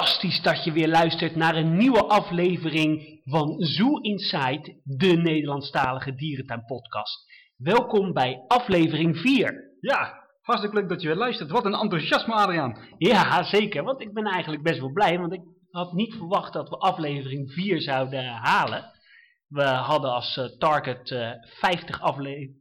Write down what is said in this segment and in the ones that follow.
fantastisch dat je weer luistert naar een nieuwe aflevering van Zoo Inside, de Nederlandstalige dierentuin-podcast. Welkom bij aflevering 4. Ja, hartstikke leuk dat je weer luistert. Wat een enthousiasme, Adriaan. Ja, zeker, want ik ben eigenlijk best wel blij, want ik had niet verwacht dat we aflevering 4 zouden halen. We hadden als uh, target uh, 50,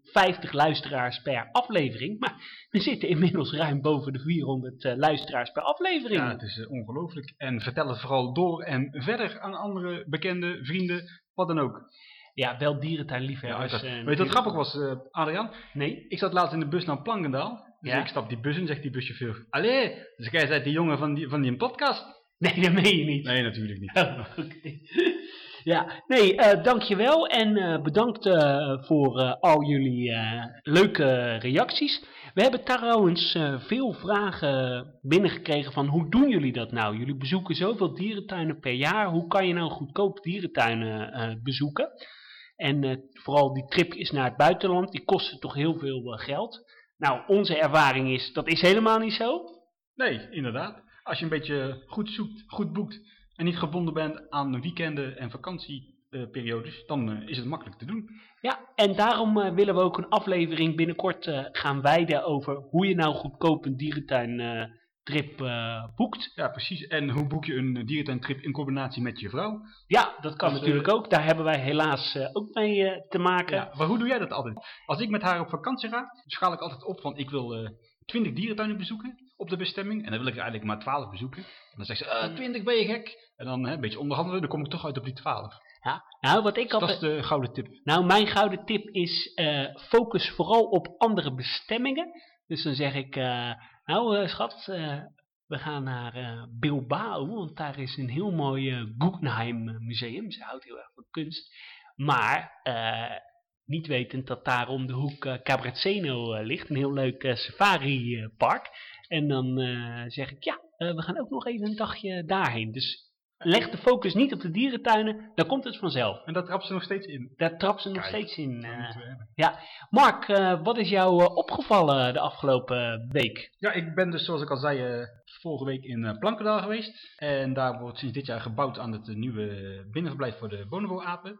50, luisteraars per aflevering. Maar we zitten inmiddels ruim boven de 400 uh, luisteraars per aflevering. Ja, het is ongelooflijk. En vertel het vooral door en verder aan andere bekende, vrienden, wat dan ook. Ja, wel dierentuinliefhebbers. Ja, Weet je wat grappig was, Adriaan? Nee. Ik zat laatst in de bus naar Plankendaal. Dus Ja? ik stap die bus in, zegt die buschauffeur. Allee, dus jij bent die jongen van die, van die podcast? Nee, dat meen je niet. Nee, natuurlijk niet. Oh, oké. Ja, nee, uh, dankjewel en uh, bedankt uh, voor al jullie leuke reacties. We hebben trouwens veel vragen binnengekregen van hoe doen jullie dat nou? Jullie bezoeken zoveel dierentuinen per jaar, hoe kan je nou goedkoop dierentuinen bezoeken? En vooral die tripjes naar het buitenland, die kosten toch heel veel geld. Nou, onze ervaring is, dat is helemaal niet zo. Nee, inderdaad. Als je een beetje goed zoekt, goed boekt en niet gebonden bent aan weekenden en vakantieperiodes, dan uh, is het makkelijk te doen. Ja, en daarom uh, willen we ook een aflevering binnenkort uh, gaan wijden over hoe je nou goedkoop een dierentuintrip boekt. Ja, precies. En hoe boek je een dierentuintrip in combinatie met je vrouw? Ja, dat kan dus, natuurlijk ook. Daar hebben wij helaas ook mee te maken. Ja, maar hoe doe jij dat altijd? Als ik met haar op vakantie ga, schaal ik altijd op van ik wil 20 dierentuinen bezoeken op de bestemming. En dan wil ik er eigenlijk maar 12 bezoeken. En dan zegt ze, uh, 20 ben je gek. En dan hè, een beetje onderhandelen, dan kom ik toch uit op die 12. Ja, nou wat ik dus altijd... dat is de gouden tip. Nou, mijn gouden tip is uh, focus vooral op andere bestemmingen. Dus dan zeg ik, uh, nou uh, schat, we gaan naar Bilbao, want daar is een heel mooi Guggenheim museum. Ze houdt heel erg van kunst. Maar niet wetend dat daar om de hoek Cabrezzeno uh, ligt, een heel leuk safari park. En dan zeg ik, ja, we gaan ook nog even een dagje daarheen. Dus leg de focus niet op de dierentuinen, dan komt het vanzelf. En dat trapt ze nog steeds in? Daar trapt ze nog steeds in. ja. Mark, wat is jou opgevallen de afgelopen week? Ja, ik ben dus zoals ik al zei, vorige week in Plankendaal geweest. En daar wordt sinds dit jaar gebouwd aan het nieuwe binnenverblijf voor de bonobo-apen.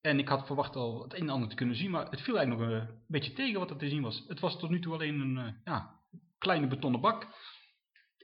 En ik had verwacht al het een en ander te kunnen zien, maar het viel eigenlijk nog een beetje tegen wat er te zien was. Het was tot nu toe alleen een uh, ja, kleine betonnen bak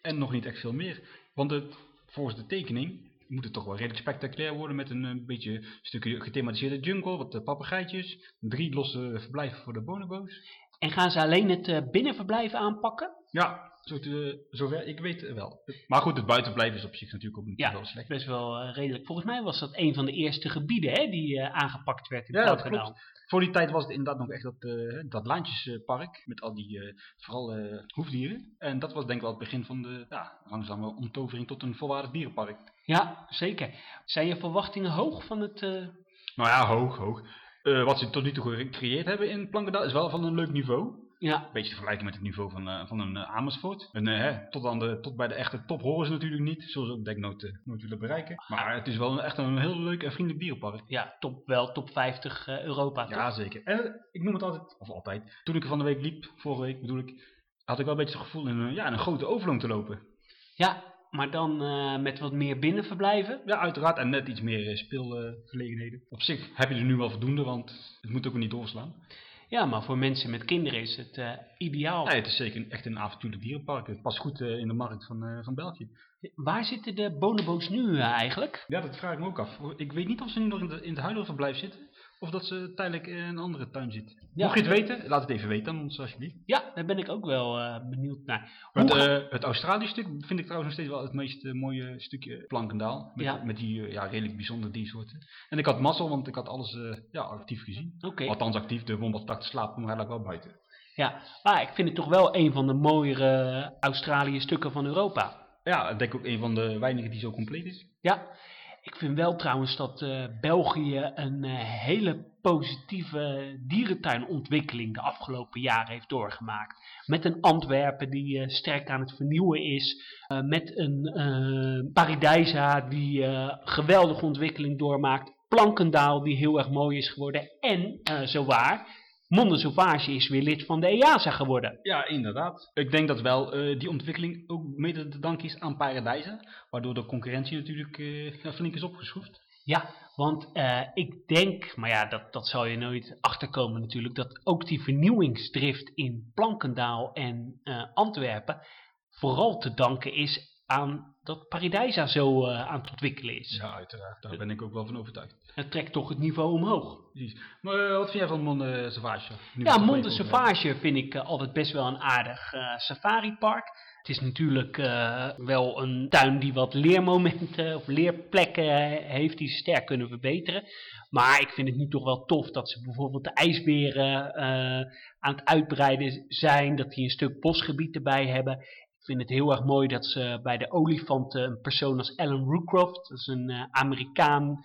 en nog niet echt veel meer. Want volgens de tekening moet het toch wel redelijk spectaculair worden met een, een beetje stukje gethematiseerde jungle, wat uh, papegaaitjes, drie losse verblijven voor de bonobo's. En gaan ze alleen het uh, binnenverblijf aanpakken? Ja, zo te, zover ik weet wel. Maar goed, het buitenverblijf is op zich natuurlijk ook niet ja, slecht. best wel uh, redelijk. Volgens mij was dat een van de eerste gebieden hè, die uh, aangepakt werd in ja, dat klopt. Voor die tijd was het inderdaad nog echt dat, uh, dat Laantjespark met al die, vooral hoefdieren. En dat was denk ik wel het begin van de ja, langzame omtovering tot een volwaardig dierenpark. Ja, zeker. Zijn je verwachtingen hoog van het... Nou ja, hoog, hoog. Wat ze tot nu toe gecreëerd hebben in Plankendaal is wel van een leuk niveau. Ja. Een beetje te vergelijken met het niveau van, uh, van een uh, Amersfoort. En, uh, hè, tot, aan de, tot bij de echte top horen ze natuurlijk niet. Zullen ze ook denk ik nooit, nooit willen bereiken. Maar het is wel een, echt een heel leuk en vriendelijk dierenpark. Ja, top, wel top 50 Europa toch? Ja, zeker. En ik noem het altijd, of altijd, toen ik er van de week liep, vorige week bedoel ik, had ik wel een beetje het gevoel in een, ja, in een grote overloon te lopen. Ja, maar dan met wat meer binnenverblijven? Ja, uiteraard. En net iets meer speelgelegenheden. Op zich heb je er nu wel voldoende, want het moet ook niet doorslaan. Ja, maar voor mensen met kinderen is het uh, ideaal. Ja, het is zeker echt een avontuurlijk dierenpark. Het past goed uh, in de markt van, uh, van België. Waar zitten de bonobo's nu eigenlijk? Ja, dat vraag ik me ook af. Ik weet niet of ze nu nog in, de, in het huidige verblijf zitten. Of dat ze tijdelijk in een andere tuin. Ja. Mocht je het weten, laat het even weten aan ons alsjeblieft. Ja, daar ben ik ook wel uh, benieuwd naar. Het, uh, het Australië stuk vind ik trouwens nog steeds wel het meest uh, mooie stukje Plankendaal. Met, ja. met die ja, redelijk bijzondere diersoorten. En ik had mazzel, want ik had alles ja, actief gezien. Okay. Althans actief, de wombattak slapen maar eigenlijk wel buiten. Ja, maar ik vind het toch wel een van de mooiere Australië stukken van Europa. Ja, ik denk ook een van de weinigen die zo compleet is. Ja, ik vind wel trouwens dat uh, België een uh, hele positieve dierentuinontwikkeling de afgelopen jaren heeft doorgemaakt. Met een Antwerpen die uh, sterk aan het vernieuwen is. met een Paradijsa die geweldige ontwikkeling doormaakt. Plankendaal die heel erg mooi is geworden. En, zowaar, Monde Sauvage is weer lid van de EASA geworden. Ja, inderdaad. Ik denk dat wel eh, die ontwikkeling ook mede te danken is aan Paradijzen. Waardoor de concurrentie natuurlijk eh, flink is opgeschroefd. Ja, want eh, ik denk, maar ja, dat, dat zal je nooit achterkomen natuurlijk, dat ook die vernieuwingsdrift in Plankendaal en Antwerpen vooral te danken is aan dat Paradijsa zo eh, aan het ontwikkelen is. Ja, uiteraard. Daar ben ik ook wel van overtuigd. Het trekt toch het niveau omhoog. Precies. Maar eh, wat vind jij van Monde Sauvage? Nu we Ja, toch Monde Sauvage vind ik eh, altijd best wel een aardig safaripark. Het is natuurlijk wel een tuin die wat leermomenten of leerplekken heeft die ze sterk kunnen verbeteren. Maar ik vind het nu toch wel tof dat ze bijvoorbeeld de ijsberen aan het uitbreiden zijn. Dat die een stuk bosgebied erbij hebben. Vind het heel erg mooi dat ze bij de olifanten een persoon als Alan Rookcroft, dat is een eh, Amerikaan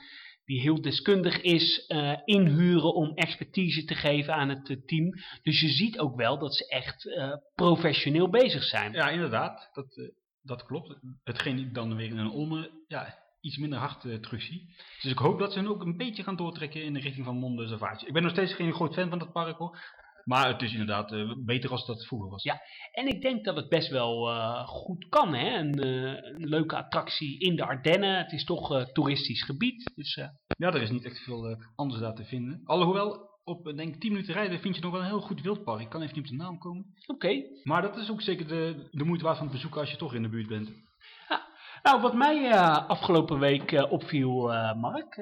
die heel deskundig is, eh, inhuren om expertise te geven aan het eh, team. Dus je ziet ook wel dat ze echt eh, professioneel bezig zijn. Ja, inderdaad. Dat, eh, dat klopt. Hetgeen ik dan weer in een ja, iets minder hard eh, terugzie. Dus ik hoop dat ze hun ook een beetje gaan doortrekken in de richting van Monde Sauvage. Ik ben nog steeds geen groot fan van dat park hoor. Maar het is inderdaad eh, beter als dat vroeger was. Ja. En ik denk dat het best wel eh, goed kan. Hè? Een, eh, een leuke attractie in de Ardennen. Het is toch toeristisch gebied. Dus Ja, er is niet echt veel anders daar te vinden. Alhoewel, op denk ik 10 minuten rijden vind je nog wel een heel goed wildpark. Ik kan even niet op de naam komen. oké. Maar dat is ook zeker de, de moeite waard van het bezoeken als je toch in de buurt bent. Nou, wat mij afgelopen week opviel, Mark.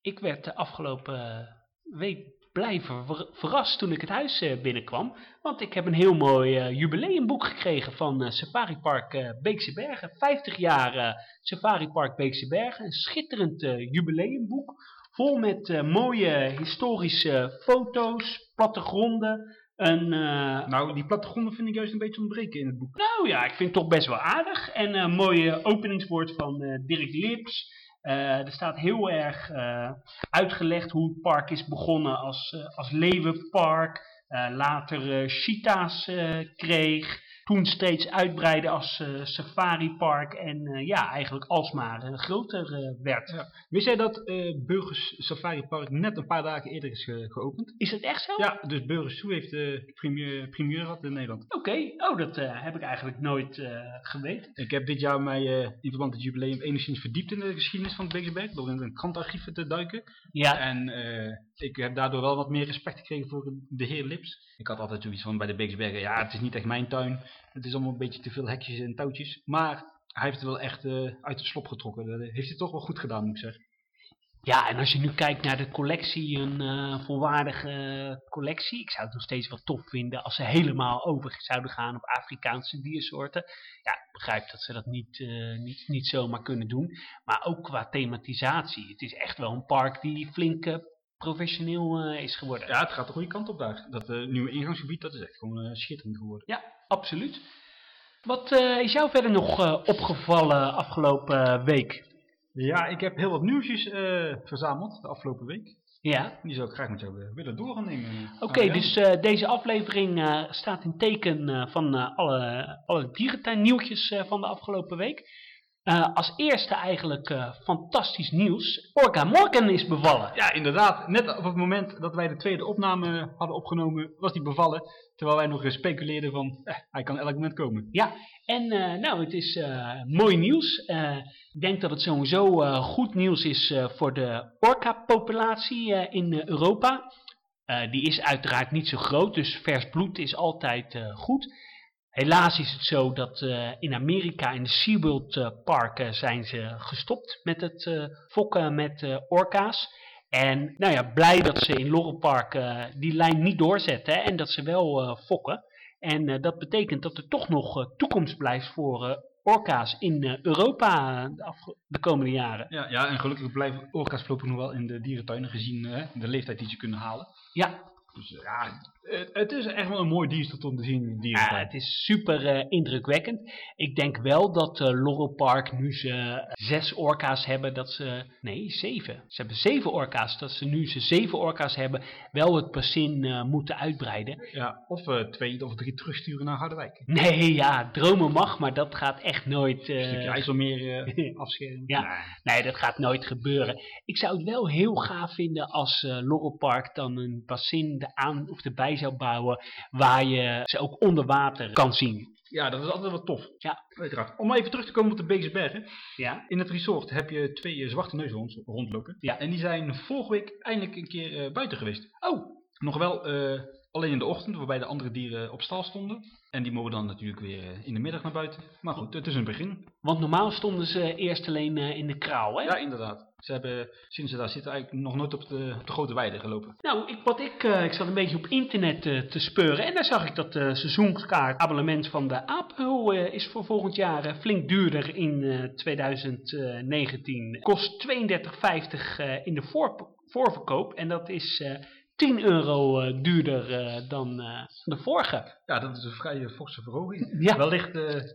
ik werd de afgelopen week blij ver- verrast toen ik het huis eh, binnenkwam. Want ik heb een heel mooi eh, jubileumboek gekregen van eh, Safari Park Beekse Bergen. 50 jaar Safari Park Beekse Bergen. Een schitterend jubileumboek. Vol met mooie historische foto's, plattegronden. Een, Nou, die plattegronden vind ik juist een beetje ontbreken in het boek. nou ja, ik vind het toch best wel aardig. En een mooie openingswoord van Dirk Lips. Eh, er staat heel erg eh, uitgelegd hoe het park is begonnen als, eh, als leeuwenpark. Later cheetahs kreeg. Toen steeds uitbreidde als eh, safaripark. En eh, ja, eigenlijk alsmaar eh, groter werd. Ja. Wist jij dat Burgers Safari Park net een paar dagen eerder is ge- geopend? Is dat echt zo? Ja, dus Burgers Zoo heeft de primeur, primeur gehad in Nederland. Oké, oh, dat heb ik eigenlijk nooit geweten. Ik heb dit jaar mij in verband met het jubileum enigszins verdiept in de geschiedenis van het Beeksberg. Door in een krantarchief te duiken. Ja, En ik heb daardoor wel wat meer respect gekregen voor de heer Lips. Ik had altijd zoiets van bij de Beeksbergen, ja het is niet echt mijn tuin. Het is allemaal een beetje te veel hekjes en touwtjes. Maar hij heeft het wel echt eh, uit de slop getrokken. Dat heeft hij toch wel goed gedaan moet ik zeggen. Ja, en als je nu kijkt naar de collectie, een eh, volwaardige collectie. Ik zou het nog steeds wel tof vinden als ze helemaal over zouden gaan op Afrikaanse diersoorten. Ja, ik begrijp dat ze dat niet, eh, niet, niet zomaar kunnen doen. Maar ook qua thematisatie. Het is echt wel een park die flink professioneel eh, is geworden. Ja, het gaat de goede kant op daar. Dat eh, nieuwe ingangsgebied, dat is echt gewoon eh, schitterend geworden. Ja, absoluut. Wat is jou verder nog opgevallen afgelopen week? Ja, ik heb heel wat nieuwsjes verzameld de afgelopen week. Ja, Die zou ik graag met jou willen door gaan nemen. Oké, dus deze aflevering staat in teken van alle, alle dierentuinnieuwtjes van de afgelopen week. Eh, als eerste eigenlijk eh, fantastisch nieuws. Orca Morgan is bevallen. Ja, inderdaad. Net op het moment dat wij de tweede opname hadden opgenomen, was die bevallen. Terwijl wij nog speculeerden van, eh, hij kan elk moment komen. Ja, en nou, het is mooi nieuws. Ik denk dat het sowieso goed nieuws is voor de orca-populatie in Europa. Die is uiteraard niet zo groot, dus vers bloed is altijd goed. Helaas is het zo dat eh, in Amerika in de SeaWorld eh, parken zijn ze gestopt met het eh, fokken met eh, orka's. En nou ja, blij dat ze in Lorre Park eh, die lijn niet doorzetten hè, en dat ze wel eh, fokken. En eh, dat betekent dat er toch nog eh, toekomst blijft voor eh, orka's in eh, Europa eh, de, komende jaren. Ja, ja, en gelukkig blijven orka's voorlopig nog wel in de dierentuinen gezien eh, de leeftijd die ze kunnen halen. Ja, Dus eh, ja, het, het is echt wel een mooi diersoort om te zien Ja, dierentuin. het is super eh, indrukwekkend. Ik denk wel dat uh, Laurel Park, nu ze zes orka's hebben, dat ze... Nee, zeven. Ze hebben zeven orka's. Dat ze nu ze zeven orka's hebben, wel het bassin eh, moeten uitbreiden. Ja, of eh, twee of drie terugsturen naar Harderwijk. Nee, ja, dromen mag, maar dat gaat echt nooit... eh, Een stukje IJsselmeer eh, afschermen. Ja. Nee. Nee, dat gaat nooit gebeuren. Ik zou het wel heel gaaf vinden als uh, Laurel Park dan een bassin aan of erbij zou bouwen waar je ze ook onder water kan zien. Ja, dat is altijd wel tof. Ja. Uiteraard. Om even terug te komen op de Beekse Bergen. Ja, In het resort heb je twee eh, zwarte neushoorns rondlopen. Ja. En die zijn vorige week eindelijk een keer eh, buiten geweest. Oh! Nog wel eh, alleen in de ochtend, waarbij de andere dieren op stal stonden. En die mogen dan natuurlijk weer in de middag naar buiten. Maar goed, het is een begin. want normaal stonden ze eerst alleen in de kraal, hè? Ja, inderdaad. Ze hebben sinds ze daar zitten eigenlijk nog nooit op de, op de grote weide gelopen. Nou, ik, wat ik, eh, ik zat een beetje op internet eh, te speuren en daar zag ik dat de seizoenskaart abonnement van de Apel eh, is voor volgend jaar flink duurder in eh, 2019. Kost 32,50 eh, in de voor, voorverkoop en dat is 10 euro eh, duurder eh, dan eh, de vorige. Ja, dat is een vrij forse verhoging. Ja. Wellicht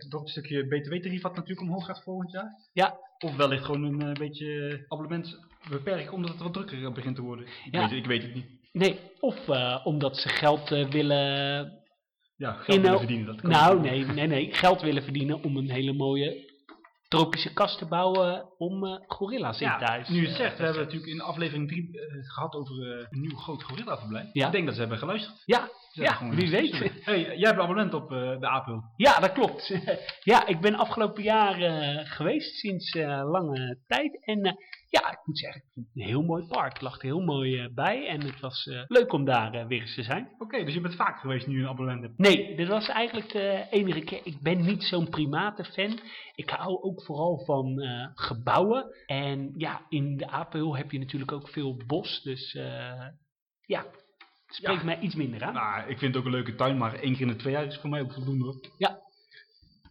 door het stukje btw-tarief wat natuurlijk omhoog gaat volgend jaar. Ja. Of wellicht gewoon een beetje abonnement beperken omdat het wat drukker begint te worden. Ik, Ja. weet, ik weet het niet. Nee, of omdat ze geld willen Ja, geld willen verdienen. Dat kan Nou, nee, nee, nee. Geld willen verdienen om een hele mooie tropische kast te bouwen om eh, gorilla's in thuis. nu je het eh, zegt, we hebben natuurlijk in aflevering 3 gehad over eh, een nieuw groot gorillaverblijf. Ja. Ik denk dat ze hebben geluisterd. Ja, ja wie weet. Hey, jij hebt abonnement op eh, de Apel. Ja, dat klopt. ja, ik ben afgelopen jaar eh, geweest, sinds eh, lange tijd. En ja, ik moet zeggen, een heel mooi park. Het lag er heel mooi bij en het was leuk om daar weer eens te zijn. Oké, dus je bent vaak geweest nu een abonnement hebt. Nee, dit was eigenlijk de enige keer. Ik ben niet zo'n primatenfan. Ik hou ook vooral van gebouwen. En ja, in de Apel heb je natuurlijk ook veel bos. Dus ja, spreekt Ja. mij iets minder aan. Nou, ik vind het ook een leuke tuin, maar één keer in de twee jaar is voor mij ook voldoende hoor. Ja.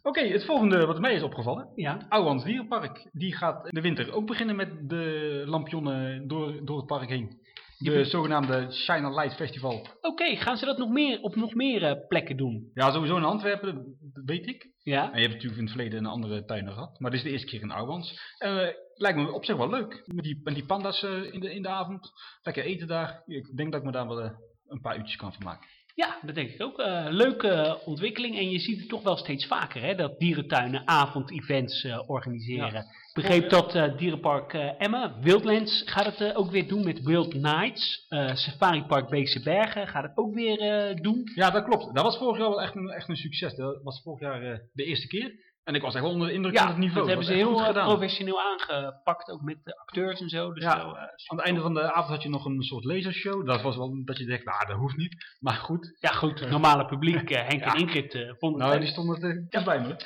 Oké, het volgende wat mij is opgevallen. Ja, Ouwans Dierenpark. Die gaat in de winter ook beginnen met de lampionnen door, door het park heen. De zogenaamde Shine a Light Festival. oké. gaan ze dat nog meer, op nog meer eh, plekken doen? Ja, sowieso in Antwerpen, dat weet ik. Ja, En je hebt natuurlijk in het verleden een andere tuin gehad. Maar dit is de eerste keer in Ouwans. En lijkt me op zich wel leuk. Met die, met die panda's eh, in, de, in de avond. Lekker eten daar. Ik denk dat ik me daar wel eh, een paar uurtjes kan van maken. ja dat denk ik ook. Eh, leuke ontwikkeling. En je ziet het toch wel steeds vaker, hè, dat dierentuinen avondevents eh organiseren. Ik begreep dat eh, dierenpark Emmen, Wildlands, gaat het ook weer doen met Wild Nights. Safari Park Beekse Bergen gaat het ook weer doen. Ja, dat klopt. Dat was vorig jaar wel echt een, echt een succes. Dat was vorig jaar de eerste keer. En ik was echt wel onder de indruk van Ja, het niveau. dat hebben ze heel eh, professioneel aangepakt, ook met de acteurs en zo. Dus Ja, zo, eh, Aan het einde van de avond had je nog een soort lasershow. Dat was wel dat je denkt, nou dat hoeft niet. Maar goed, ja goed, het normale publiek, eh, Henk Ja. en Ingrid, eh, vonden het nou die stonden er ja.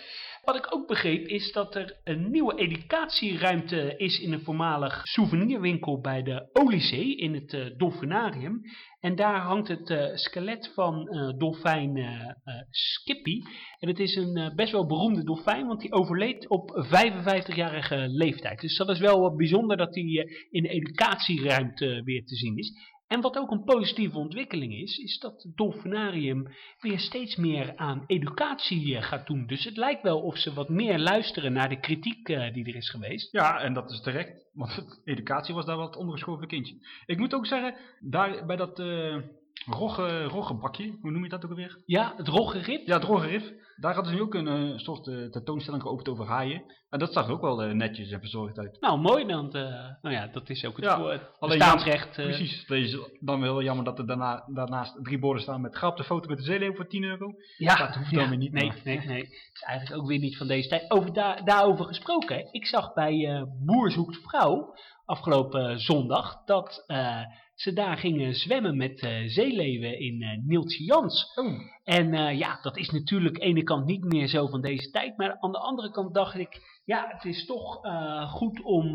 Wat ik ook begreep is dat er een nieuwe educatieruimte is in een voormalig souvenirwinkel bij de Olysee in het eh, Dolfinarium. En daar hangt het eh, skelet van eh, dolfijn Skippy. En het is een best wel beroemde dolfijn, want die overleed op 55-jarige leeftijd. Dus dat is wel wat bijzonder dat die in de educatieruimte weer te zien is. En wat ook een positieve ontwikkeling is, is dat het Dolfinarium weer steeds meer aan educatie gaat doen. Dus het lijkt wel of ze wat meer luisteren naar de kritiek eh, die er is geweest. Ja, en dat is terecht. Want educatie was daar het ondergeschoven kindje. Ik moet ook zeggen, daar bij dat eh rogge, roggebakje, hoe noem je dat ook alweer? Ja, het roggerip. Ja, het roggerif. Daar hadden ze nu ook een eh, soort eh, tentoonstelling geopend over haaien. En dat zag er ook wel eh, netjes en verzorgd uit. Nou, mooi dan. eh, nou ja, dat is ook het, Ja, het eh, Precies. Dat is dan wel jammer dat er daarna, daarnaast drie borden staan met grap de foto met de zeeleeuw voor 10 euro. Ja, Dat hoeft ja, dan weer niet, Nee, maar- nee, nee. Het is eigenlijk ook weer niet van deze tijd. Over daar daarover gesproken. hè. Ik zag bij Boer zoekt vrouw afgelopen eh, zondag dat eh, ze daar gingen zwemmen met eh, zeeleeuwen in eh Nieltje Jans. Oh. En ja, dat is natuurlijk aan de ene kant niet meer zo van deze tijd. Maar aan de andere kant dacht ik, ja, het is toch goed om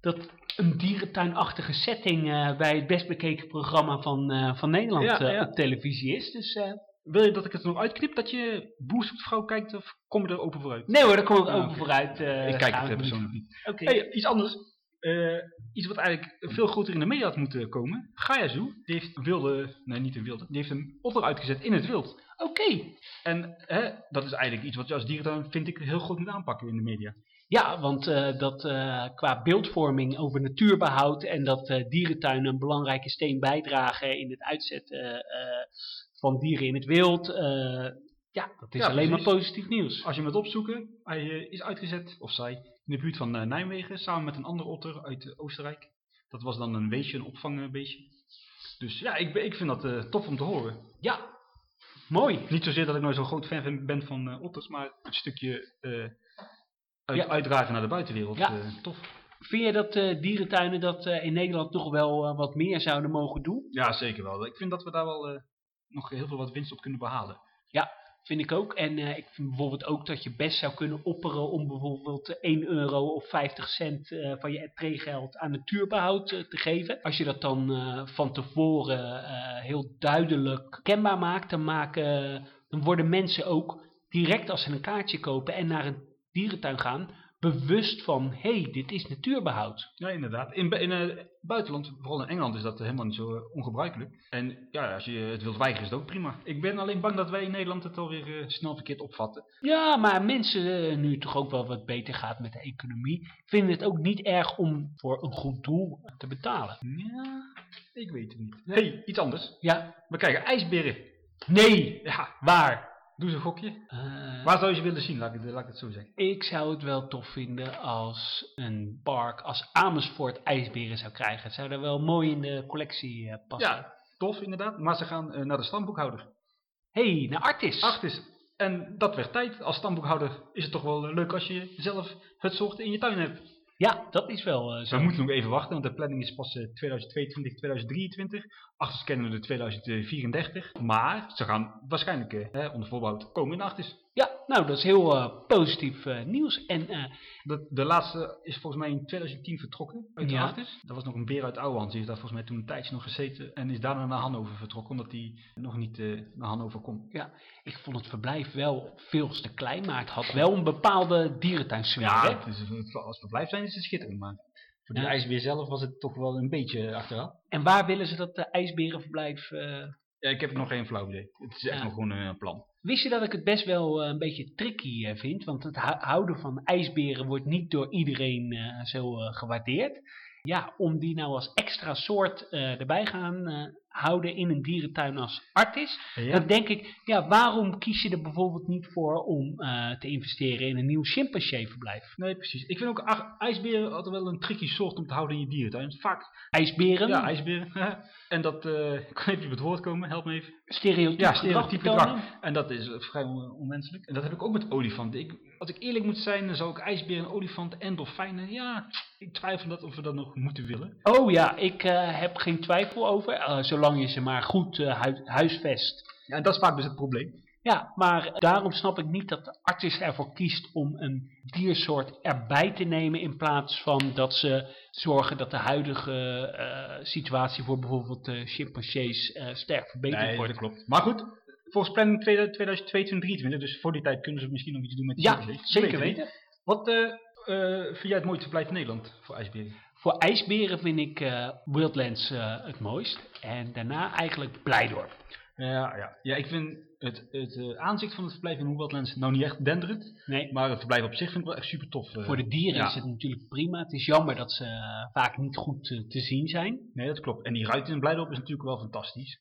dat een dierentuinachtige setting bij het best bekeken programma van, van Nederland Ja, ja. op televisie is. Dus Wil je dat ik het er nog uitknip dat je Boer zoekt vrouw kijkt of kom je er open vooruit? nee hoor, daar kom ik Ah, open vooruit. eh, ik kijk het persoonlijk niet. Oké. Hey, iets anders. Eh, iets wat eigenlijk veel groter in de media had moeten komen. Gaia Zoo, die heeft een wilde, nee niet een wilde, die heeft een otter uitgezet in het wild. Oké. En hè, dat is eigenlijk iets wat je als dierentuin, vind ik, heel goed moet aanpakken in de media. Ja, want eh, dat eh, qua beeldvorming over natuurbehoud en dat eh, dierentuinen een belangrijke steen bijdragen in het uitzetten eh, eh, van dieren in het wild. eh, ja, dat is Ja, alleen maar positief nieuws. Als je hem wilt opzoeken, hij eh, is uitgezet, of zij, in de buurt van eh, Nijmegen, samen met een andere otter uit Oostenrijk. Dat was dan een weesje, een opvangbeestje. Dus ja, ik, ik vind dat tof om te horen. Ja, mooi. Niet zozeer dat ik nou zo'n groot fan ben van otters, maar het stukje eh, uit, Ja. uitdragen naar de buitenwereld. Ja. tof. Vind je dat dierentuinen dat in Nederland toch wel wat meer zouden mogen doen? Ja, zeker wel. Ik vind dat we daar wel nog heel veel wat winst op kunnen behalen. Vind ik ook. En eh, ik vind bijvoorbeeld ook dat je best zou kunnen opperen om bijvoorbeeld eh, 1 euro of 50 cent eh, van je entreegeld aan natuurbehoud eh, te geven. Als je dat dan van tevoren heel duidelijk kenbaar maakt, dan, maken, dan worden mensen ook direct als ze een kaartje kopen en naar een dierentuin gaan, bewust van, hé, hey, dit is natuurbehoud. Ja, inderdaad. In, in het buitenland, vooral in Engeland, is dat helemaal niet zo eh, ongebruikelijk. En ja, als je het wilt weigeren, is het ook prima. Ik ben alleen bang dat wij in Nederland het alweer eh, snel verkeerd opvatten. Ja, maar mensen, eh, nu het toch ook wel wat beter gaat met de economie, vinden het ook niet erg om voor een goed doel te betalen. Ja, ik weet het niet. hey, iets anders. Ja, We krijgen ijsberen. nee, Ja, waar? Doe eens een gokje. Eh, Waar zou je ze willen zien, laat ik, het, laat ik het zo zeggen. ik zou het wel tof vinden als een park als Amersfoort ijsberen zou krijgen. Het zou er wel mooi in de collectie eh, passen. Ja, tof inderdaad. Maar ze gaan eh, naar de stamboekhouder. hey, naar Artis. Artis. En dat werd tijd. Als stamboekhouder is het toch wel leuk als je zelf het soort in je tuin hebt. Ja, dat is wel eh, zo. We moeten nog even wachten, want de planning is pas eh, 2022, 2023. Achter kennen we de 2034. Maar ze gaan waarschijnlijk eh, onder voorbouw komen in Artis. Ja, nou, dat is heel eh, positief eh, nieuws. En eh, De, de laatste is volgens mij in 2010 vertrokken uit Ja. Dat was nog een beer uit Ouwehand. Die is daar volgens mij toen een tijdje nog gezeten. En is daarna naar Hannover vertrokken, omdat hij nog niet naar Hannover kon. ik vond het verblijf wel veel te klein, maar het had wel een bepaalde dierentuinsfeer. is, het- als verblijf zijn is het schitterend. Maar voor de Ja. ijsbeer zelf was het toch wel een beetje achteraan. En waar willen ze dat ijsberenverblijf... Ja, ik heb nog geen flauw idee. Het is echt Ja. nog gewoon een plan. Wist je dat ik het best wel eh, een beetje tricky eh, vind? Want het hou- houden van ijsberen wordt niet door iedereen eh, zo gewaardeerd. Ja, om die nou als extra soort erbij gaan houden in een dierentuin als Artis. Dan denk ik, ja, waarom kies je er bijvoorbeeld niet voor om eh, te investeren in een nieuw chimpansee-verblijf? Nee, precies. Ik vind ook ijsberen altijd wel een tricky soort om te houden in je dierentuin. Vaak, IJsberen, ja, ijsberen. en dat, eh ik kan even op het woord komen, help me even. stereotyp Ja, stereotype gedrag. En dat is eh, vrij on- onmenselijk. En dat heb ik ook met olifanten. Ik, als ik eerlijk moet zijn, dan zou ik ijsberen, olifanten en dolfijnen, ja, ik twijfel dat of we dat nog moeten willen. Oh ja, ik heb geen twijfel over, eh, zolang je ze maar goed eh, hui- huisvest. Ja, en dat is vaak dus het probleem. Ja, maar daarom snap ik niet dat de arts ervoor kiest om een diersoort erbij te nemen in plaats van dat ze zorgen dat de huidige eh, situatie voor bijvoorbeeld de chimpansees eh, sterk verbeterd Nee, wordt. dat klopt. Maar goed, volgens planning 2022, dus voor die tijd kunnen ze misschien nog iets doen met die Ja, zeker weten. Wat eh, eh, vind jij het mooiste verblijf in Nederland voor ijsberen? Voor ijsberen vind ik eh, Wildlands eh, het mooist en daarna eigenlijk Blijdorp. Ja, ja. ja ik vind het, het eh, aanzicht van het verblijf in Hoeweltlands nou niet echt denderend. Nee, Maar het verblijf op zich vind ik wel echt super tof. voor de dieren ja. is het natuurlijk prima. Het is jammer dat ze vaak niet goed te zien zijn. Nee, dat klopt. En die ruit in Blijdorp is natuurlijk wel fantastisch.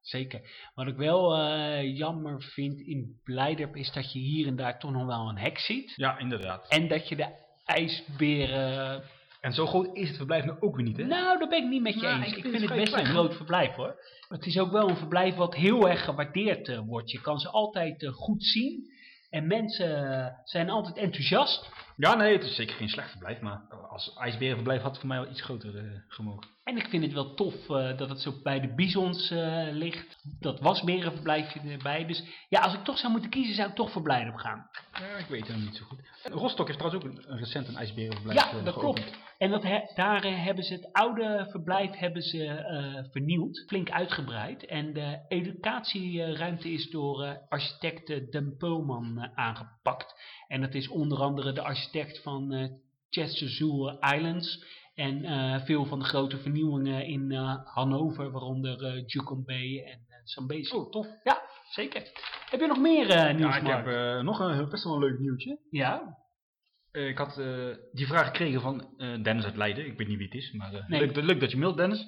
Zeker. Wat ik wel jammer vind in Blijdorp is dat je hier en daar toch nog wel een hek ziet. Ja, inderdaad. En dat je de ijsberen... En zo groot is het verblijf nou ook weer niet, hè? Nou, daar ben ik niet met je Nou, eens. ik Ik, vind vind het het best een groot verblijf hoor. Het is ook wel een verblijf wat heel erg gewaardeerd eh, wordt. Je kan ze altijd eh, goed zien. En mensen eh, zijn altijd enthousiast. Ja, nee, het is zeker geen slecht verblijf. Maar als ijsberenverblijf had het voor mij wel iets groter gemogen. En ik vind het wel tof eh, dat het zo bij de bisons eh, ligt. Dat wasberenverblijfje erbij. Dus ja, als ik toch zou moeten kiezen, zou ik toch voor Blijdorp gaan. Ja, ik weet het nog niet zo goed. Rostock heeft trouwens ook een, een recent een ijsberenverblijf Ja, dat geopend. klopt. En dat he- daar eh, hebben ze het oude verblijf hebben ze, eh, vernieuwd, flink uitgebreid. En de educatieruimte is door eh, architect Den Peulman aangepakt. En dat is onder andere de architect van eh Chesterfield Islands. En veel van de grote vernieuwingen in eh, Hannover, waaronder Jucom Bay en uh, Zambezi. Oh, tof. Ja, zeker. Heb je nog meer nieuws, Ja, ik Mark? heb nog een best wel een leuk nieuwtje. Ja? Eh, ik had eh, die vraag gekregen van eh, Dennis uit Leiden. Ik weet niet wie het is, maar Nee. leuk, leuk dat je mailt, Dennis.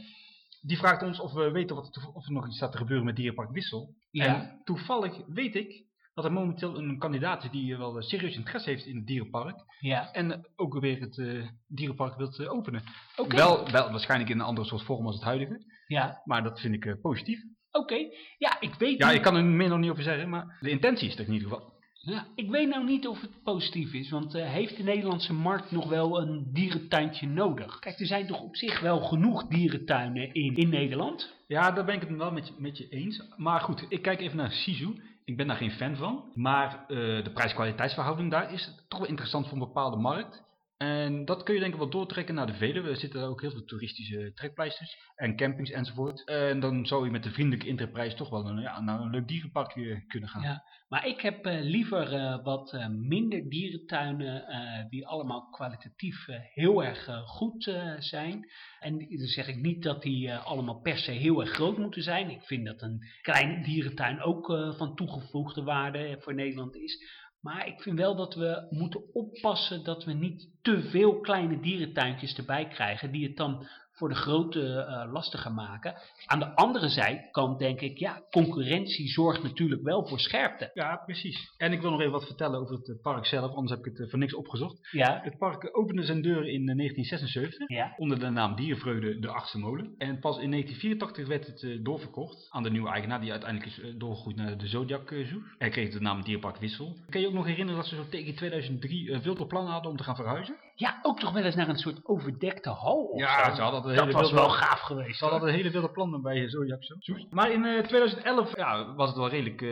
Die vraagt ons of we weten wat, er- of er nog iets staat te gebeuren met Dierenpark Wissel. Ja. En toevallig weet ik dat er momenteel een kandidaat is die wel serieus interesse heeft in het dierenpark. Ja. En ook weer het dierenpark wilt openen. Wel, wel waarschijnlijk in een andere soort vorm als het huidige. Ja. Maar dat vind ik positief. Oké. Ja, ik weet Ja, niet. ik kan er meer nog niet over zeggen, maar de intentie is er in ieder geval. Ja, ik weet nou niet of het positief is, want eh, heeft de Nederlandse markt nog wel een dierentuintje nodig? Kijk, er zijn toch op zich wel genoeg dierentuinen in, in Nederland? Ja, daar ben ik het wel met je, met je eens. Maar goed, ik kijk even naar Sisu. Ik ben daar geen fan van. Maar eh, de prijs-kwaliteitsverhouding daar is toch wel interessant voor een bepaalde markt. En dat kun je denk ik wel doortrekken naar de Veluwe. Er zitten ook heel veel toeristische trekpleisters en campings enzovoort. En dan zou je met de vriendelijke intreprijs toch wel een, ja, naar een leuk dierenparkje kunnen gaan. Ja. Maar ik heb eh, liever eh, wat eh, minder dierentuinen eh, die allemaal kwalitatief eh, heel erg eh, goed eh, zijn. En dan zeg ik niet dat die eh, allemaal per se heel erg groot moeten zijn. Ik vind dat een kleine dierentuin ook eh, van toegevoegde waarde voor Nederland is. Maar ik vind wel dat we moeten oppassen dat we niet te veel kleine dierentuintjes erbij krijgen. Die het dan voor de grote eh, lastiger maken. Aan de andere zijkant denk ik, ja, concurrentie zorgt natuurlijk wel voor scherpte. Ja, precies. En ik wil nog even wat vertellen over het eh, park zelf, anders heb ik het eh, voor niks opgezocht. Ja, Het park opende zijn deuren in eh, 1976 ja, onder de naam Dierenvreugde de Achtste Molen. En pas in 1984 werd het eh, doorverkocht aan de nieuwe eigenaar, die uiteindelijk is eh, doorgegroeid naar de Zodiac eh, Zoo. Hij kreeg de naam Dierpark Wissel. Kan je ook nog herinneren dat ze zo tegen 2003 eh, veel tot plan hadden om te gaan verhuizen? Ja, ook toch wel eens naar een soort overdekte hal of Ja, zo. ze hadden een dat hele was wilde- wel gaaf geweest. Ze hadden een hele wilde plannen bij eh, Zodiac Zoo. Maar in eh, 2011 ja, was het wel redelijk eh,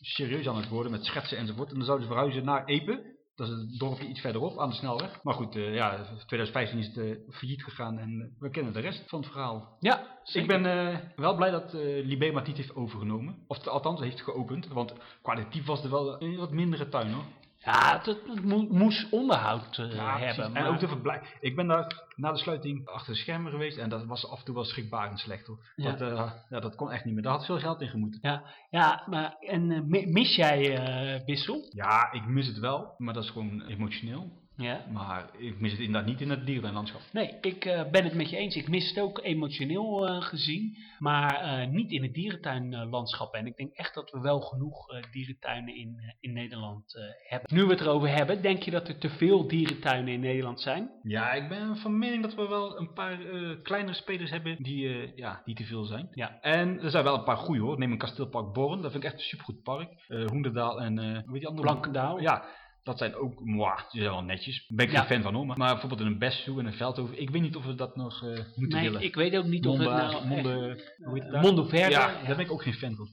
serieus aan het worden met schetsen enzovoort. En dan zouden ze verhuizen naar Epe. Dat is het dorpje iets verderop aan de snelweg. Maar goed, eh, ja, 2015 is het eh, failliet gegaan en eh, we kennen de rest van het verhaal. Ja, Ik ben eh, wel blij dat eh Libema het niet heeft overgenomen. Of althans, heeft geopend. Want kwalitatief was er wel een wat mindere tuin hoor. Ja, het, het mo- moest onderhoud eh, Ja, hebben. En maar- ook de verblijf. Ik ben daar na de sluiting achter de schermen geweest. En dat was af en toe wel schrikbarend slecht hoor. Ja. Dat, eh, ja, dat kon echt niet meer. Daar had veel geld in gemoeten. ja, ja, maar en eh, mi- mis jij Wissel? Ja, ik mis het wel. Maar dat is gewoon emotioneel. Ja. Maar ik mis het inderdaad niet in het dierenlandschap. Nee, ik eh, ben het met je eens. Ik mis het ook emotioneel eh, gezien, maar eh, niet in het dierentuinlandschap. en ik denk echt dat we wel genoeg dierentuinen in, in Nederland hebben. Nu we het erover hebben, denk je dat er te veel dierentuinen in Nederland zijn? Ja, ik ben van mening dat we wel een paar kleinere spelers hebben die, ja, die te veel zijn. Ja. En er zijn wel een paar goede hoor. Neem een kasteelpark Born. Dat vind ik echt een supergoed park. Hoenderdaal en die andere? Blankendaal? Ja, dat zijn ook, mwah, die zijn wel netjes. Daar ben ik Ja. geen fan van hoor. Maar, maar bijvoorbeeld in een Bestzoo en een Veldhoven. Ik weet niet of we dat nog eh, moeten Nee, willen. ik weet ook niet of het nou... Monde, echt- hoe heet het daar? Mondoverde, Ja, ja. daar ben ik ook geen fan van.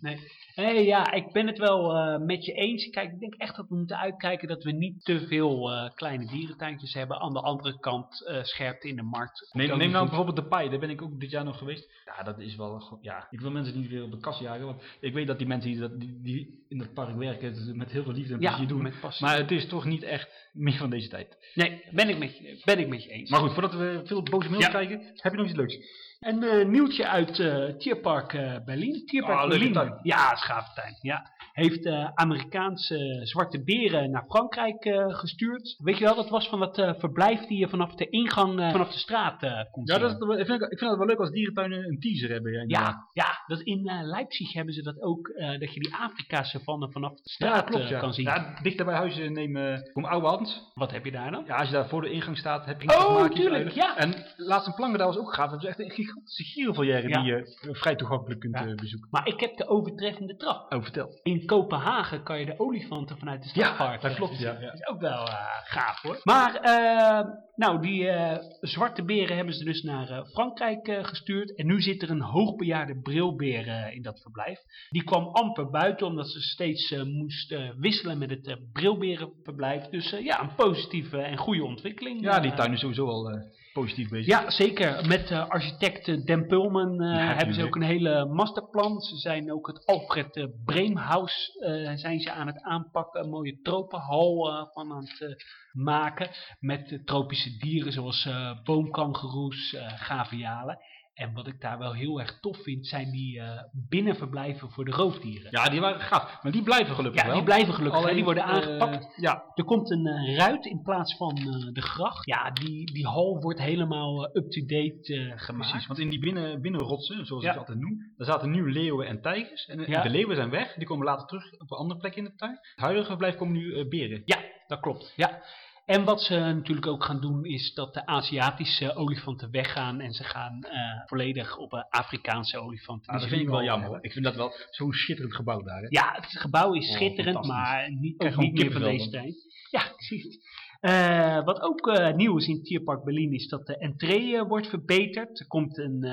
Nee, ja, ik ben het wel eh, met je eens. Kijk, ik denk echt dat we moeten uitkijken dat we niet te veel eh, kleine dierentuintjes hebben. Aan de andere kant eh scherpte in de markt. Neem, neem nou goed. bijvoorbeeld de paai, daar ben ik ook dit jaar nog geweest. Ja, dat is wel, ja, ik wil mensen niet weer op de kast jagen, want ik weet dat die mensen die, dat, die, die in dat park werken, het met heel veel liefde en Ja, plezier doen. met passie. Maar het is toch niet echt meer van deze tijd. Nee, ben ik met je, ben ik met je eens. Maar goed, voordat we veel boze mails Ja. krijgen, heb je nog iets leuks? Een eh, nieuwtje uit eh Tierpark eh, Berlin. Tierpark leuke Berlin. Ja, is een gave tuin. Ja. Heeft eh, Amerikaanse zwarte beren naar Frankrijk eh, gestuurd. Weet je wel, dat was van dat eh, verblijf die je vanaf de ingang, vanaf de straat kon Ja, dat, is- ik, vind, ik vind het wel leuk als dierentuinen een teaser hebben. Ja. Ja, ja dat in Leipzig hebben ze dat ook, dat je die Afrika-savanne vanaf de ja, straat klopt. Ja. kan zien. Ja, dichter bij huis neem uh, kom Ouwehand. Wat heb je daar dan? Ja, als je daar voor de ingang staat, heb je Oh, smaakjes tuurlijk, uit. ja. En laatst een Plankendaal was ook gaaf. Dat is echt een gigantische gierenvolière die je vrij toegankelijk kunt bezoeken. Maar ik heb de overtreffende trap. Oh, vertel. In Kopenhagen kan je de olifanten vanuit de stadpark dat eh, klopt, ja, ja. Dat is ook wel eh, gaaf hoor. Maar eh, nou, die eh, zwarte beren hebben ze dus naar Frankrijk gestuurd. En nu zit er een hoogbejaarde brilbeer in dat verblijf. Die kwam amper buiten omdat ze steeds moest wisselen met het brilberenverblijf. Dus ja, een positieve en goede ontwikkeling. Ja, die tuin is sowieso al positief bezig. Ja, zeker. Met eh, architect eh, Den Pulman eh, hebben ze ook een hele masterplan. Ze zijn ook het Alfred eh, Breemhaus zijn ze aan het aanpakken. Een mooie tropenhal van aan het maken. Met tropische dieren zoals boomkangeroes, gavialen. En wat ik daar wel heel erg tof vind, zijn die eh, binnenverblijven voor de roofdieren. Ja, die waren gaaf. Maar die blijven gelukkig Ja, wel. die blijven gelukkig. Alleen, die worden eh, aangepakt. ja, Er komt een eh, ruit in plaats van de gracht. Ja, die, die hal wordt helemaal up-to-date gemaakt. precies. Want in die binnen, binnenrotsen, zoals Ja. ik het altijd noem, daar zaten nu leeuwen en tijgers. En Ja. de leeuwen zijn weg. Die komen later terug op een andere plek in de tuin. Het huidige verblijf komen nu beren. Ja, dat klopt. Ja. En wat ze natuurlijk ook gaan doen is dat de Aziatische olifanten weggaan en ze gaan eh, volledig op een Afrikaanse olifanten. Ah, dat ze vind ik wel jammer. hoor. Ik vind dat wel zo'n schitterend gebouw daar. Hè? Ja, het gebouw is Oh, schitterend, maar niet, niet meer van deze tijd. Ja, precies. Eh, wat ook eh, nieuw is in Tierpark Berlin is dat de entree eh, wordt verbeterd. Er komt een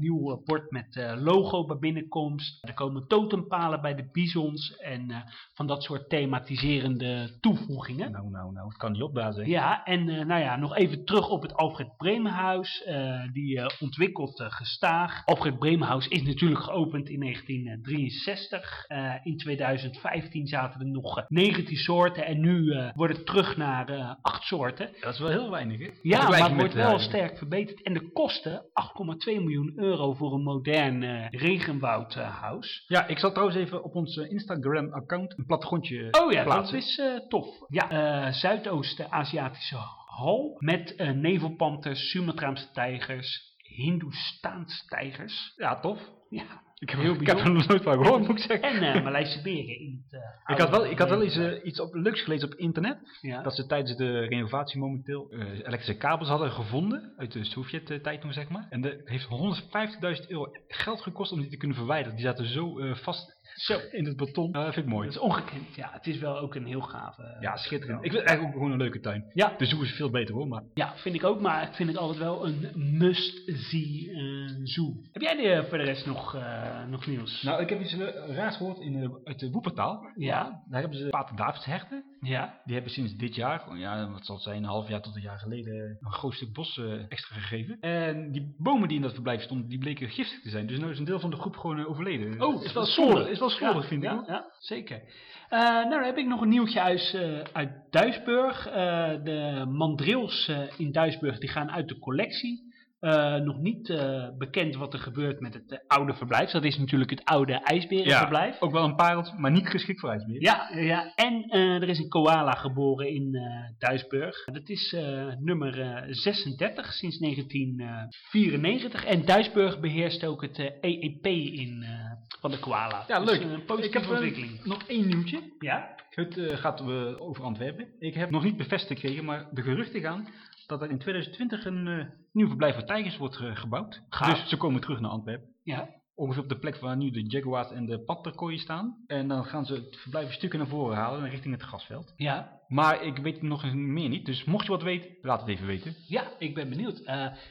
nieuw bord met logo bij binnenkomst. Er komen totempalen bij de bisons en van dat soort thematiserende toevoegingen. Nou, nou, nou. Het kan niet opblazen. Ja, en nou ja, nog even terug op het Alfred Bremenhuis. die ontwikkelt gestaag. Alfred Bremenhuis is natuurlijk geopend in 1963. Eh, in 2015 zaten er nog eh, 19 soorten en nu wordt het terug naar eh 8 soorten. Dat is wel heel weinig, hè? Ja, maar het wordt wel huidige. sterk verbeterd. En de kosten 8,2 miljoen euro voor een modern eh regenwoudhuis. Ja, ik zal trouwens even op ons eh, Instagram-account een plattegrondje Oh ja, plaatsen. dat is eh, tof. Ja, eh Zuidoost-Aziatische hal met eh, nevelpanters, Sumatraanse tijgers, Hindoestaanse tijgers. Ja, tof. Ja, Ik heb, Heel ik heb er nog nooit van gehoord, moet ik zeggen. en eh Maleise beren in het eh, Ik had wel, ik had wel eens eh, iets op, leuks gelezen op internet. ja. Dat ze tijdens de renovatie momenteel elektrische kabels hadden gevonden. Uit de Sovjet-tijd toen, zeg maar. En dat heeft 150.000 euro geld gekost om die te kunnen verwijderen. Die zaten zo vast Zo, in het beton. Dat vind ik mooi. dat is ongekend. Ja, het is wel ook een heel gave... eh, Ja, schitterend. Ik vind het eigenlijk ook gewoon een leuke tuin. Ja, De zoo is veel beter hoor, maar... ja, vind ik ook, maar ik vind het altijd wel een must-see eh, zoo. Heb jij er voor de rest nog, eh, nog nieuws? Nou, ik heb iets eh, raars gehoord in, uit de Woepertaal. Ja, Daar hebben ze Pater Davids herten. Ja, Die hebben sinds dit jaar, gewoon, ja, wat zal het zijn, een half jaar tot een jaar geleden, een groot stuk bos eh, extra gegeven. En die bomen die in dat verblijf stonden, die bleken giftig te zijn. Dus nu is een deel van de groep gewoon eh, overleden. Oh, is wel schuldig, is wel schuldig Ja, vind ik. ja, zeker. Eh, nou, dan heb ik nog een nieuwtje uit, uit Duisburg. De mandrills eh, in Duisburg die gaan uit de collectie. Eh, nog niet eh, bekend wat er gebeurt met het eh, oude verblijf. Dat is natuurlijk het oude ijsberenverblijf. Ook wel een pareltje, maar niet geschikt voor ijsbeer. Ja, ja, en er is een koala geboren in Duisburg. Dat is nummer eh, 36 sinds 1994. En Duisburg beheerst ook het EEP in, eh, van de koala. Ja, Dus leuk. een ik positieve heb ontwikkeling. nog één nieuwtje. Ja? Het eh, gaat eh, over Antwerpen. Ik heb nog niet bevestigd gekregen, maar de geruchten gaan dat er in 2020 een eh, nieuw verblijf voor tijgers wordt gebouwd. Gaaf. Dus ze komen terug naar Antwerpen. Ja. Ongeveer op de plek waar nu de jaguars en de panterkooien staan. En dan gaan ze het verblijf stukken naar voren halen richting het grasveld. Ja. Maar ik weet nog meer niet. Dus mocht je wat weten, laat het even weten. Ja, ik ben benieuwd.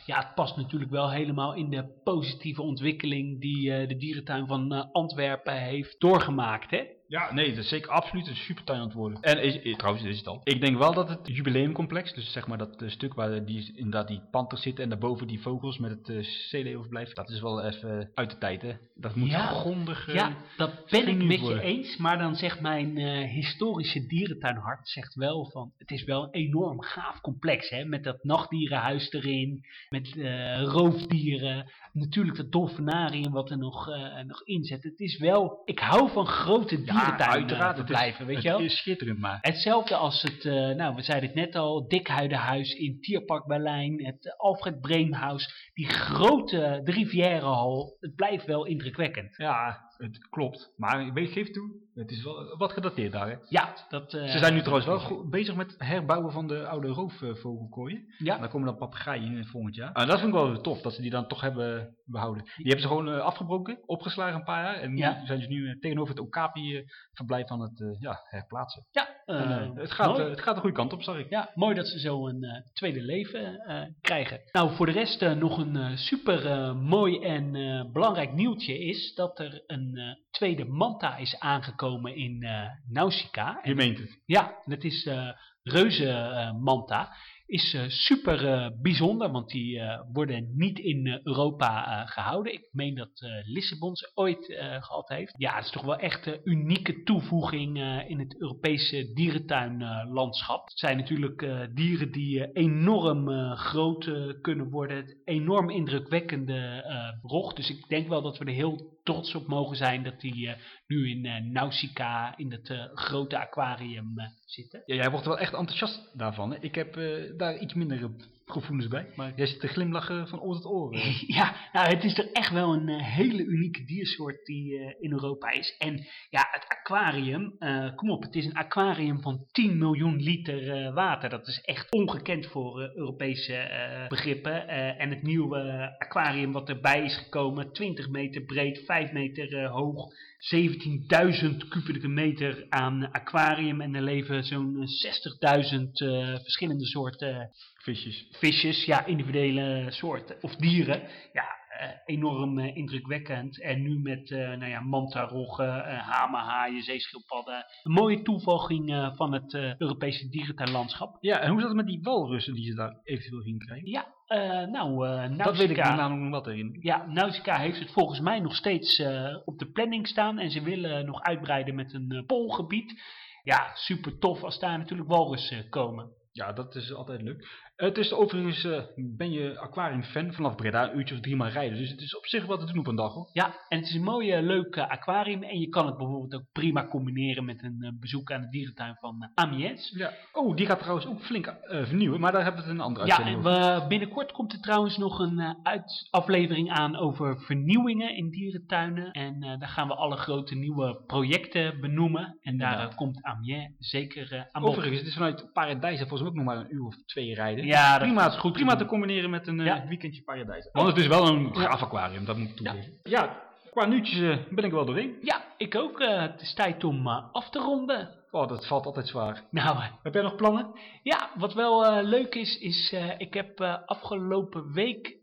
Ja, het past natuurlijk wel helemaal in de positieve ontwikkeling die de dierentuin van Antwerpen heeft doorgemaakt, hè? Ja, nee, dat is zeker absoluut een supertuin aan het worden. En is, is- trouwens, is het al. Ik denk wel dat het jubileumcomplex, dus zeg maar dat eh, stuk waar die, inderdaad die panters zitten en daarboven die vogels met het uh, zeeleeuwenverblijf, dat is wel even uit de tijd, hè. Dat moet Ja. grondig... Ja, dat ben ik met je eens. Maar dan zegt mijn eh, historische dierentuinhart zegt wel van... Het is wel een enorm gaaf complex, hè? Met dat nachtdierenhuis erin, met eh, roofdieren... Natuurlijk dat dolfinarium wat er nog, eh, nog in zit. Het is wel... Ik hou van grote uiteraard, het is- verblijven, weet je wel? is schitterend, maar... Hetzelfde als het, eh, nou we zeiden het net al, Dikhuidenhuis in Tierpark Berlijn, het Alfred Breemhuis, die grote, de Rivierenhal, het blijft wel indrukwekkend. Ja, het klopt. Maar ik geef toe, het is wel wat gedateerd daar, hè. Ja, dat... eh, Ze zijn nu trouwens wel bezig met het herbouwen van de oude roofvogelkooien. Ja, Daar komen dan papegaaien in volgend jaar. En dat vind ik wel tof, dat ze die dan toch hebben behouden. Die hebben ze gewoon eh, afgebroken, opgeslagen een paar jaar. En nu Ja. zijn ze nu eh, tegenover het Okapi-verblijf aan het ja, herplaatsen. ja, Eh, eh, het, gaat, mooi. eh, het gaat de goede kant op, zag ik. Ja, mooi dat ze zo een tweede leven krijgen. Nou, voor de rest nog een super mooi en belangrijk nieuwtje is dat er een tweede manta is aangekomen in Nausicaa. En Je meent het. Ja, dat is de reuze eh, manta. Is eh, super eh, bijzonder, want die eh, worden niet in Europa eh, gehouden. Ik meen dat Lissabon ze ooit eh, gehad heeft. Ja, het is toch wel echt een unieke toevoeging in het Europese dierentuinlandschap. het zijn natuurlijk dieren die enorm groot kunnen worden. Enorm indrukwekkende rog. Dus ik denk wel dat we er heel trots op mogen zijn dat die nu in eh, Nausicaa in het grote aquarium zitten. Ja, jij wordt wel echt enthousiast daarvan. Hè? Ik heb eh, daar iets minder eh, gevoelens bij. Maar jij zit te glimlachen van oor tot oor. eh. Ja, nou, het is er echt wel een eh, hele unieke diersoort die eh, in Europa is. En ja, het aquarium, eh, kom op, het is een aquarium van 10 miljoen liter eh, water. Dat is echt ongekend voor eh, Europese eh, begrippen. Eh, en het nieuwe aquarium wat erbij is gekomen, 20 meter breed, 5 meter eh, hoog, 17.000 kubieke meter aan aquarium. En er leven zo'n eh, 60.000 eh, verschillende soorten Visjes. visjes, ja, individuele soorten of dieren. Ja, eh, enorm eh, indrukwekkend. En nu met, eh nou ja, mantaroggen, eh hamerhaaien, zeeschildpadden. Een mooie toevoeging eh, van het eh, Europese dierentuinlandschap. Ja, en hoe zat het met die walrussen die ze daar eventueel gingen krijgen? Ja, eh, nou, eh Dat weet ik namelijk nog wat erin. Ja, Nausicaa heeft het volgens mij nog steeds eh, op de planning staan. En ze willen nog uitbreiden met een eh, poolgebied. Ja, super tof als daar natuurlijk walrussen komen. Ja, dat is altijd leuk. Het is overigens, eh, ben je aquarium-fan vanaf Breda, een uurtje of drie maar rijden. Dus het is op zich wat te doen op een dag hoor. Ja, en het is een mooie, leuke aquarium. En je kan het bijvoorbeeld ook prima combineren met een eh, bezoek aan de dierentuin van eh, Amiens. Ja. Oh, die gaat trouwens ook flink vernieuwen, maar daar hebben we het een andere Ja, uitzending en over. we, binnenkort komt er trouwens nog een uit, aflevering aan over vernieuwingen in dierentuinen. En daar gaan we alle grote nieuwe projecten benoemen. En daar Ja. komt Amiens zeker aan. Overigens, het is vanuit Paradijs volgens mij ook nog maar een uur of twee rijden. Ja, dat prima, is goed te prima te combineren met een eh, Ja. weekendje Paradijs. Want het is wel een gaaf aquarium, dat moet ik toegeven. Ja, qua nieuwtjes eh, ben ik wel doorheen. Ja, ik ook. eh, het is tijd om af te ronden. Oh, dat valt altijd zwaar. Nou, Heb jij nog plannen? Ja, wat wel leuk is, is ik heb afgelopen week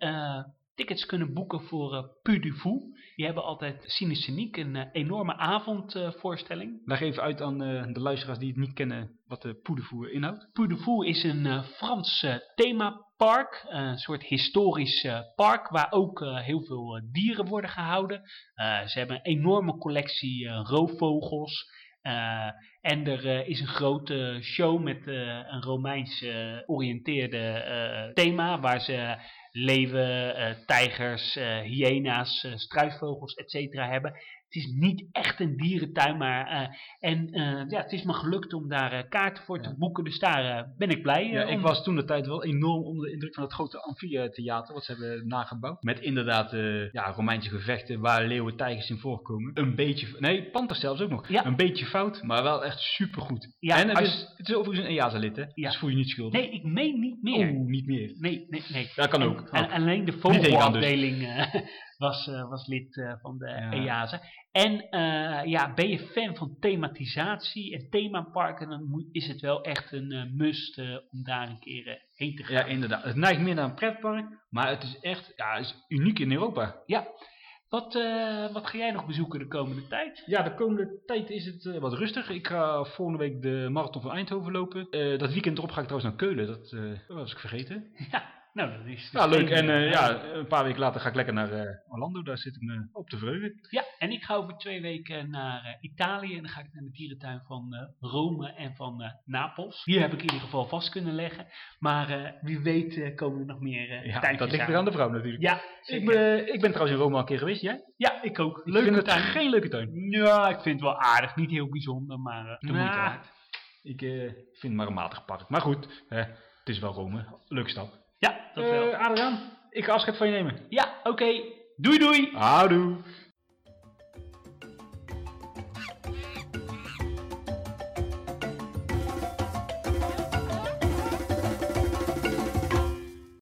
tickets kunnen boeken voor uh. Die hebben altijd Cineceniek, een uh, enorme avondvoorstelling. Leg even uit aan uh, de luisteraars die het niet kennen wat de Fou inhoudt. Fou is een uh, Frans themapark, een soort historisch park waar ook heel veel dieren worden gehouden. Ze hebben een enorme collectie roofvogels. Uh, en er uh, is een grote show met uh, een Romeins oriënteerde thema waar ze leeuwen, tijgers, hyena's, struisvogels, etc. hebben. Het is niet echt een dierentuin, maar en ja, het is me gelukt om daar kaarten voor te boeken, dus daar ben ik blij. Ja, om... ik was toen de tijd wel enorm onder de indruk van het grote amfitheater wat ze hebben nagebouwd. Met inderdaad ja, Romeinse gevechten waar leeuwen, tijgers in voorkomen. Een beetje, nee, panters zelfs ook nog. Ja. Een beetje fout, maar wel echt supergoed. Ja, en het, als... is, het is overigens een EASA-lid, hè? Ja. Dus voel je niet schuldig. Nee, ik meen niet meer. Oeh, niet meer. Nee, nee, nee. Dat kan ook. En, en alleen de dus. vogelafdeling was, uh, was lid uh, van de ja. EASA. En uh, ja, ben je fan van thematisatie en themaparken, dan moet, is het wel echt een must om daar een keer heen te gaan. Ja, inderdaad. Het neigt meer naar een pretpark, maar het is echt ja, het is uniek in Europa. Ja. Wat, uh, wat ga jij nog bezoeken de komende tijd? Ja, de komende tijd is het uh, wat rustig. Ik ga volgende week de marathon van Eindhoven lopen. Uh, dat weekend erop ga ik trouwens naar Keulen. Dat, dat was ik vergeten. Ja, nou dat is... Ja, leuk. En ja, een paar weken later ga ik lekker naar Orlando. Daar zit ik me op te verheugen. Ja, en ik ga over twee weken naar Italië. En dan ga ik naar de dierentuin van Rome en van Napels. Hier heb ik in ieder geval vast kunnen leggen. Maar wie weet komen er nog meer Ja, dat ligt weer aan de vrouw natuurlijk. Ja, ik ben, ik ben trouwens in Rome al een keer geweest. Jij? Ja, ik ook. Leuke ik vind tuin. geen leuke tuin. Ja, ik vind het wel aardig. Niet heel bijzonder, maar de moeite waard. Ik vind het maar een matig park. Maar goed, het is wel Rome. Leuke stap. Ja, dat wel. Uh, Adriaan, ik ga afscheid van je nemen. Ja, oké. Okay. Doei doei. Houdoe.